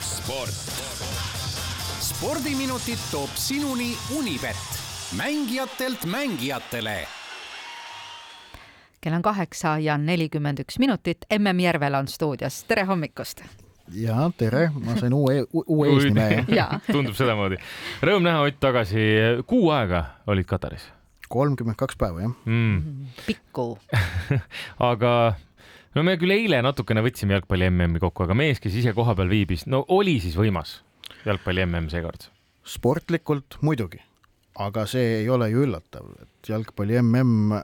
sport. spordiminutid toob sinuni Unibet, mängijatelt mängijatele kell on kaheksa ja nelikümmend üks minutit. MM Järvela on stuudios, tere hommikust! ja tere, ma sain uue, uue eesnime tundub sedamoodi. Rõõm näha Ott tagasi. kuu aega olid Kataris? kolmkümmend kaks päeva, jah mm.. pikk kuu aga no me küll eile natukene võtsime jalgpalli MM-i kokku, aga mees, kes ise kohapeal viibis, no oli siis võimas jalgpalli MM seekord? sportlikult muidugi, aga see ei ole ju üllatav, et jalgpalli MM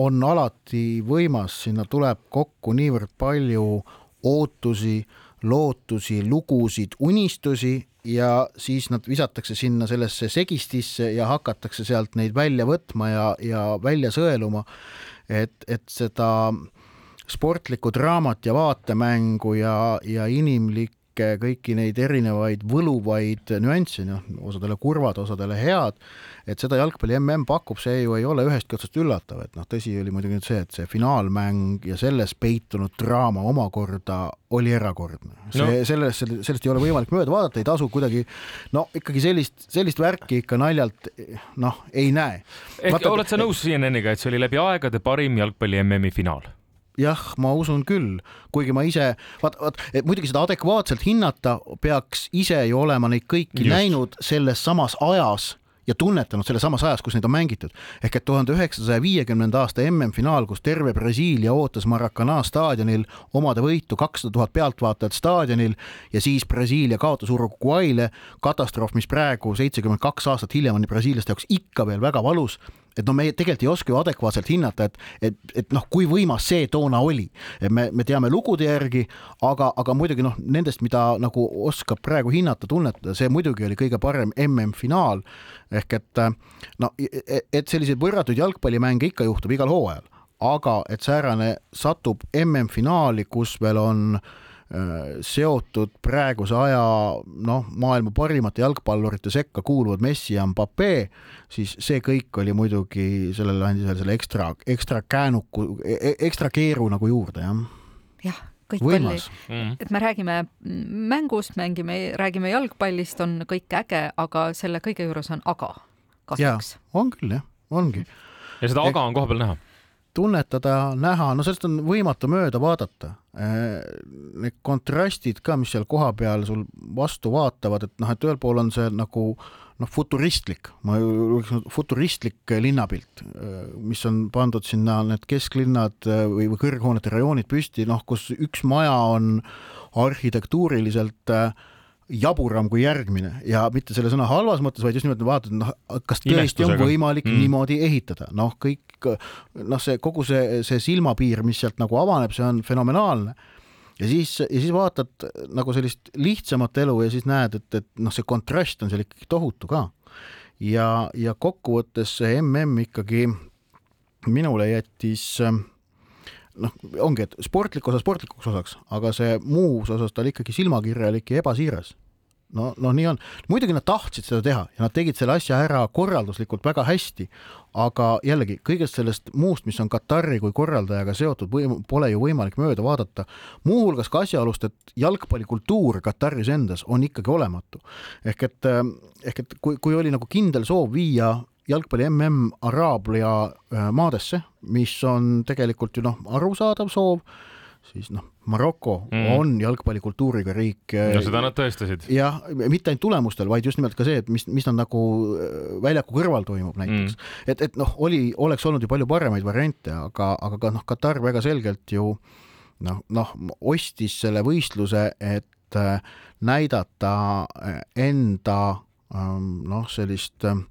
on alati võimas, sinna tuleb kokku niivõrd palju ootusi, lootusi, lugusid, unistusi ja siis nad visatakse sinna sellesse segistisse ja hakatakse sealt neid välja võtma ja, ja välja sõeluma. Et, et seda sportlikku draamat ja vaatemängu ja, ja inimlik kõike, kõiki neid erinevaid võluvaid nüansse, noh, osadele kurvad, osadele head, et seda jalgpalli mm pakub, see ju ei ole ühestki otsast üllatav, et noh, tõsi oli muidugi nüüd see, et see finaalmäng ja selles peitunud draama omakorda oli erakordne. see no., sellest, sellest ei ole võimalik mööda vaadata, ei tasu kuidagi no ikkagi sellist, sellist värki ikka naljalt noh, ei näe. ehk Vaata, oled sa nõus CNN-iga, et see oli läbi aegade parim jalgpalli MM-i finaal? Jah, ma usun küll, kuigi ma ise, vaat, vaat muidugi seda adekvaatselt hinnata peaks ise ju olema neid kõiki Just. näinud selles samas ajas ja tunnetanud selles samas ajas, kus neid on mängitud. ehk et tuhande üheksasaja viiekümnenda aasta MM-finaal, kus terve Brasiilia ootas Maracana staadionil omade võitu kakssada tuhat pealtvaatajat staadionil ja siis Brasiilia kaotas Uruguay'le, katastroof, mis praegu seitsekümmend kaks aastat hiljem on brasiillaste jaoks ikka veel väga valus et no me tegelikult ei oska ju adekvaatselt hinnata, et, et, et noh, kui võimas see toona oli. me, me teame lugude järgi, aga, aga muidugi noh, nendest, mida nagu oskab praegu hinnata, tunnetada, see muidugi oli kõige parem MM-finaal. ehk et no, et selliseid võrratuid jalgpallimänge ikka juhtub igal hooajal, aga et säärane satub MM-finaali, kus veel on Äh, seotud praeguse aja noh, maailma parimate jalgpallurite sekka kuuluvad Messi ja Mbappe, siis see kõik oli muidugi sellele andis veel selle ekstra, ekstra käänuku, e-, e-, ekstra keeru nagu juurde, jah. jah, kõik Võimas. oli mm., et me räägime mängust, mängime, räägime jalgpallist, on kõik äge, aga selle kõige juures on aga kahjuks. on küll jah, ongi. ja seda aga on kohapeal näha tunnetada, näha, no sellest on võimatu mööda vaadata. Äh, need kontrastid ka, mis seal kohapeal sul vastu vaatavad, et noh, et ühel pool on see nagu noh, futuristlik, ma ütleks futuristlik linnapilt, äh, mis on pandud sinna need kesklinnad äh, või, või kõrghoonete rajoonid püsti, noh, kus üks maja on arhitektuuriliselt äh, jaburam kui järgmine ja mitte selle sõna halvas mõttes, vaid just nimelt vaatad, noh, kas tõesti on võimalik mm. niimoodi ehitada, noh, kõik noh, see kogu see, see silmapiir, mis sealt nagu avaneb, see on fenomenaalne. ja siis, ja siis vaatad nagu sellist lihtsamat elu ja siis näed, et, et noh, see kontrast on seal ikkagi tohutu ka. ja, ja kokkuvõttes see mm ikkagi minule jättis noh, ongi, et sportlik osa sportlikuks osaks, aga see muus osas ta oli ikkagi silmakirjalik ja ebasiiras. No, no nii on. muidugi nad tahtsid seda teha ja nad tegid selle asja ära korralduslikult väga hästi, aga jällegi kõigest sellest muust, mis on Katari kui korraldajaga seotud, pole ju võimalik mööda vaadata. muuhulgas ka asjaolust, et jalgpallikultuur Kataris endas on ikkagi olematu. ehk et, ehk et kui, kui oli nagu kindel soov viia jalgpalli mm Araabia äh, maadesse, mis on tegelikult ju noh, arusaadav soov, siis noh, Maroko mm. on jalgpallikultuuriga riik. No seda nad tõestasid. jah, mitte ainult tulemustel, vaid just nimelt ka see, et mis, mis nad nagu äh, väljaku kõrval toimub näiteks mm.. et, et noh, oli, oleks olnud ju palju paremaid variante, aga, aga ka noh, Katar väga selgelt ju noh, noh, ostis selle võistluse, et näidata enda noh, sellist, ähm,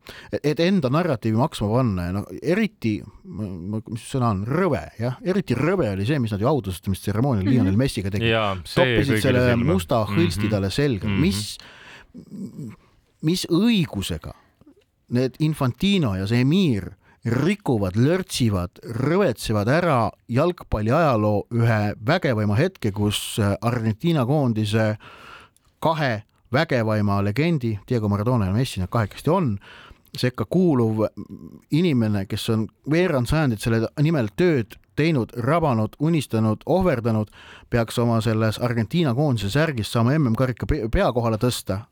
et enda narratiivi maksma panna ja noh, eriti, mis sõna on, rõve, jah, eriti rõve oli see, mis nad ju autustamistseremoonial mm -hmm. Lionel Messiga tegid. toppisid selle silma. musta hõlsti mm -hmm. talle selga mm, -hmm. mis, mis õigusega need Infantino ja see emiir rikuvad, lörtsivad, rõvetsevad ära jalgpalli ajaloo ühe vägevaima hetke, kus Argentiina koondise kahe vägevaima legendi Diego Maradona ja Messi nad kahekesti on, sekka kuuluv inimene, kes on veerand sajandit selle nimel tööd teinud, rabanud, unistanud, ohverdanud, peaks oma selles Argentiina koondise särgis saama MM-karika pea kohale tõsta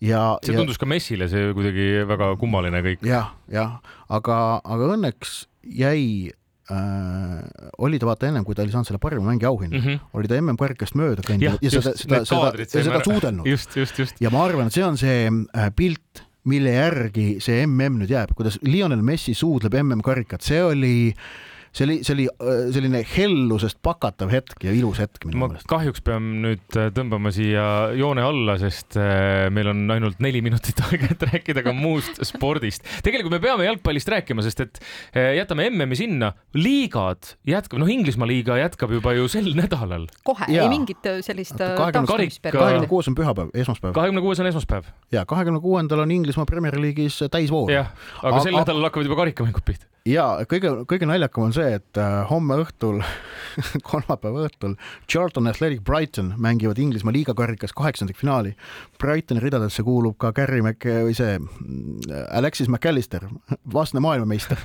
ja see tundus ja, ka Messile see kuidagi väga kummaline kõik ja,. jah, jah, aga, aga õnneks jäi äh, oli ta vaata ennem, kui ta oli saanud selle parima mängija auhinna mm, -hmm. oli ta MM-karikast mööda käinud ja, ja seda, seda, seda, seda, seda suudelnud. just, just, just. ja ma arvan, et see on see äh, pilt, mille järgi see MM nüüd jääb, kuidas Lionel Messi suudleb MM-karikat, see oli äh, see oli, see oli äh, selline hellusest pakatav hetk ja ilus hetk minu meelest. kahjuks pean nüüd äh, tõmbama siia joone alla, sest äh, meil on ainult neli minutit aega, et rääkida ka muust spordist. tegelikult me peame jalgpallist rääkima, sest et jätame MM-i sinna, liigad jätkab, noh, Inglismaa liiga jätkab juba ju sel nädalal. kohe, ei mingit sellist kahekümne kuues on pühapäev, esmaspäev. kahekümne kuues on esmaspäev. ja kahekümne kuuendal on Inglismaa Premier League'is täisvoor. jah, aga sel nädalal hakkavad juba karikamängud pihta ja kõige, kõige naljakam on see, et äh, homme õhtul kolmapäeva õhtul Charlton Athletic Brighton mängivad Inglismaa liigakarikas kaheksandikfinaali. Brightoni ridadesse kuulub ka Gary Mac- või see mm, Alexis McAllister, vastne maailmameister.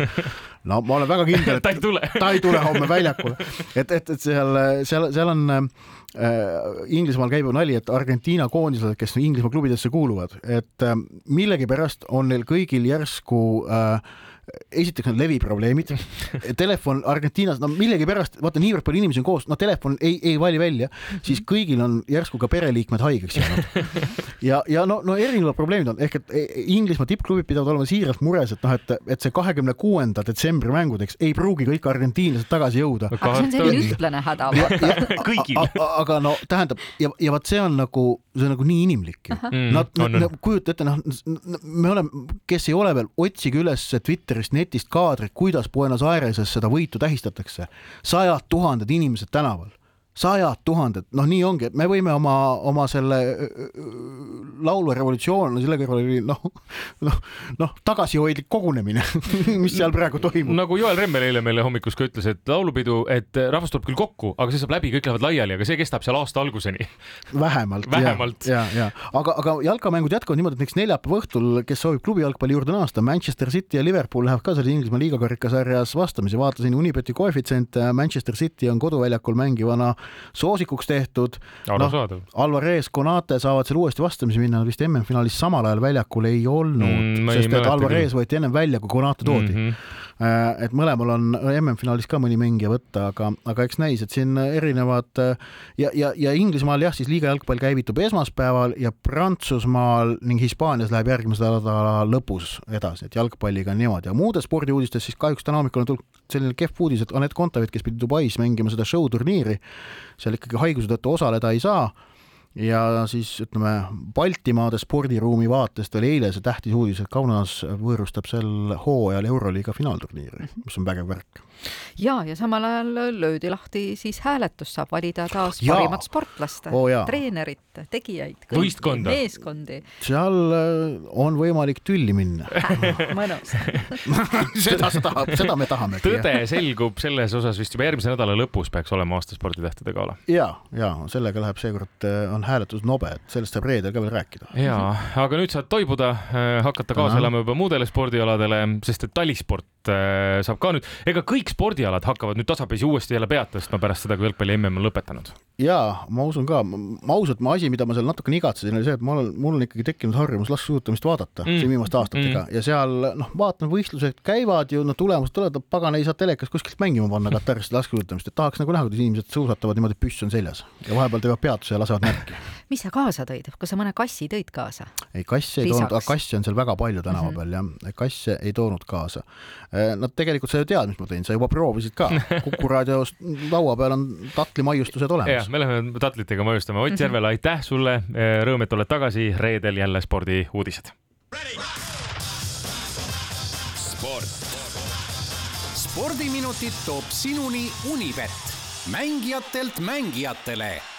no ma olen väga kindel, et ta ei tule ta ei tule homme väljakule, et, et, et seal, seal, seal on äh, Inglismaal käib ju nali, et Argentiina koondised, kes Inglismaa klubidesse kuuluvad, et äh, millegipärast on neil kõigil järsku äh, esiteks on leviprobleemid, telefon Argentiinas, no millegipärast, vaata niivõrd palju inimesi on koos, no telefon ei, ei vali välja, siis kõigil on järsku ka pereliikmed haigeks jäänud. ja, ja no, no erinevad probleemid on, ehk et e, e, Inglismaa tippklubid pidavad olema siiralt mures, et noh, et, et see kahekümne kuuenda detsembri mängudeks ei pruugi kõik argentiinlased tagasi jõuda. aga see on selline ühtlane häda. kõigil. aga no tähendab ja, ja vot see on nagu, see on nagu nii inimlik ju. Nad, nad, kujuta ette, noh, me oleme, kes ei ole veel, otsige üles Twitteri Twitterist, netist kaadreid, kuidas Buenos Aireses seda võitu tähistatakse. sajad tuhanded inimesed tänaval sajad tuhanded, noh, nii ongi, et me võime oma, oma selle laulva revolutsioon, selle kõrval oli noh, noh, noh, tagasihoidlik kogunemine mis seal praegu toimub. nagu Joel Remmel eile meile hommikus ka ütles, et laulupidu, et rahvas tuleb küll kokku, aga see saab läbi, kõik lähevad laiali, aga see kestab seal aasta alguseni. vähemalt. vähemalt. ja, ja, aga, aga jalkamängud jätkuvad niimoodi, et näiteks neljapäeva õhtul, kes soovib klubi jalgpalli juurde naasta, Manchester City ja Liverpool lähevad ka seal Inglismaa liigakarikasarjas vastamisi, vaatasin Unibeti koefitsiente, Manchester City on koduväljakul mängivana soosikuks tehtud. noh, Alvarez, Konate saavad seal uuesti vastamisi minna, nad vist MM-finaalis samal ajal väljakul ei olnud mm,, sest et Alvarez võeti ennem välja, kui Konate toodi mm. -hmm et mõlemal on MM-finaalis ka mõni mängija võtta, aga, aga eks näis, et siin erinevad ja, ja, ja Inglismaal jah, siis liiga jalgpall käivitub esmaspäeval ja Prantsusmaal ning Hispaanias läheb järgmise nädala lõpus edasi, et jalgpalliga on niimoodi. Ja muudes spordiuudistes siis kahjuks täna hommikul on tulnud selline kehv uudis, et Anett Kontaveit, kes pidi Dubais mängima seda show turniiri, seal ikkagi haiguse tõttu osaleda ei saa ja siis ütleme, Baltimaade spordiruumi vaatest oli eile see tähtis uudis, et Kaunas võõrustab sel hooajal Euroliiga finaalturniiri, mis on vägev värk ja, ja samal ajal löödi lahti siis hääletus, saab valida taas ja. parimat sportlast oh,, treenerit, tegijaid, meeskondi. seal äh, on võimalik tülli minna mõnus seda, seda, seda me tahamegi. tõde selgub selles osas vist juba järgmise nädala lõpus peaks olema aasta sporditähtede gala. ja, ja sellega läheb seekord, äh, on hääletus nobe, et sellest saab reedel ka veel rääkida. ja, aga nüüd saad toibuda, hakata kaasa elama juba muudele spordialadele, sest et talisport saab ka nüüd, ega kõik spordialad hakkavad nüüd tasapisi uuesti jälle pead tõstma pärast seda, kui jalgpalli mm on lõpetanud? jaa, ma usun ka, ma ausalt, ma asi, mida ma seal natukene igatsesin, oli see, et ma olen, mul on ikkagi tekkinud harjumus laskesuusatamist vaadata mm. siin viimaste aastatega mm. ja seal noh, vaatan, võistlused käivad ju, no tulemused tulevad, pagan, ei saa telekas kuskilt mängima panna Katarist laskesuusatamist, et tahaks nagu näha, kuidas inimesed suusatavad niimoodi, püss on seljas ja vahepeal teevad peatuse ja lasevad märki. mis sa kaasa tõid, kas sa mõne kassi tõid kaasa? ei, kasse ei toonud, kasse on seal väga palju tänava peal mm -hmm. jah, kasse ei toonud kaasa. Nad tegelikult sa ju tead, mis ma tõin, sa juba proovisid ka Kuku raadios laua peal on tatlimaiustused olemas. me läheme tatlitega maiustama. Ott mhm. Järvela, aitäh sulle, rõõm, et oled tagasi, reedel jälle spordiuudised. sport. spordiminutid toob sinuni Unibet, mängijatelt mängijatele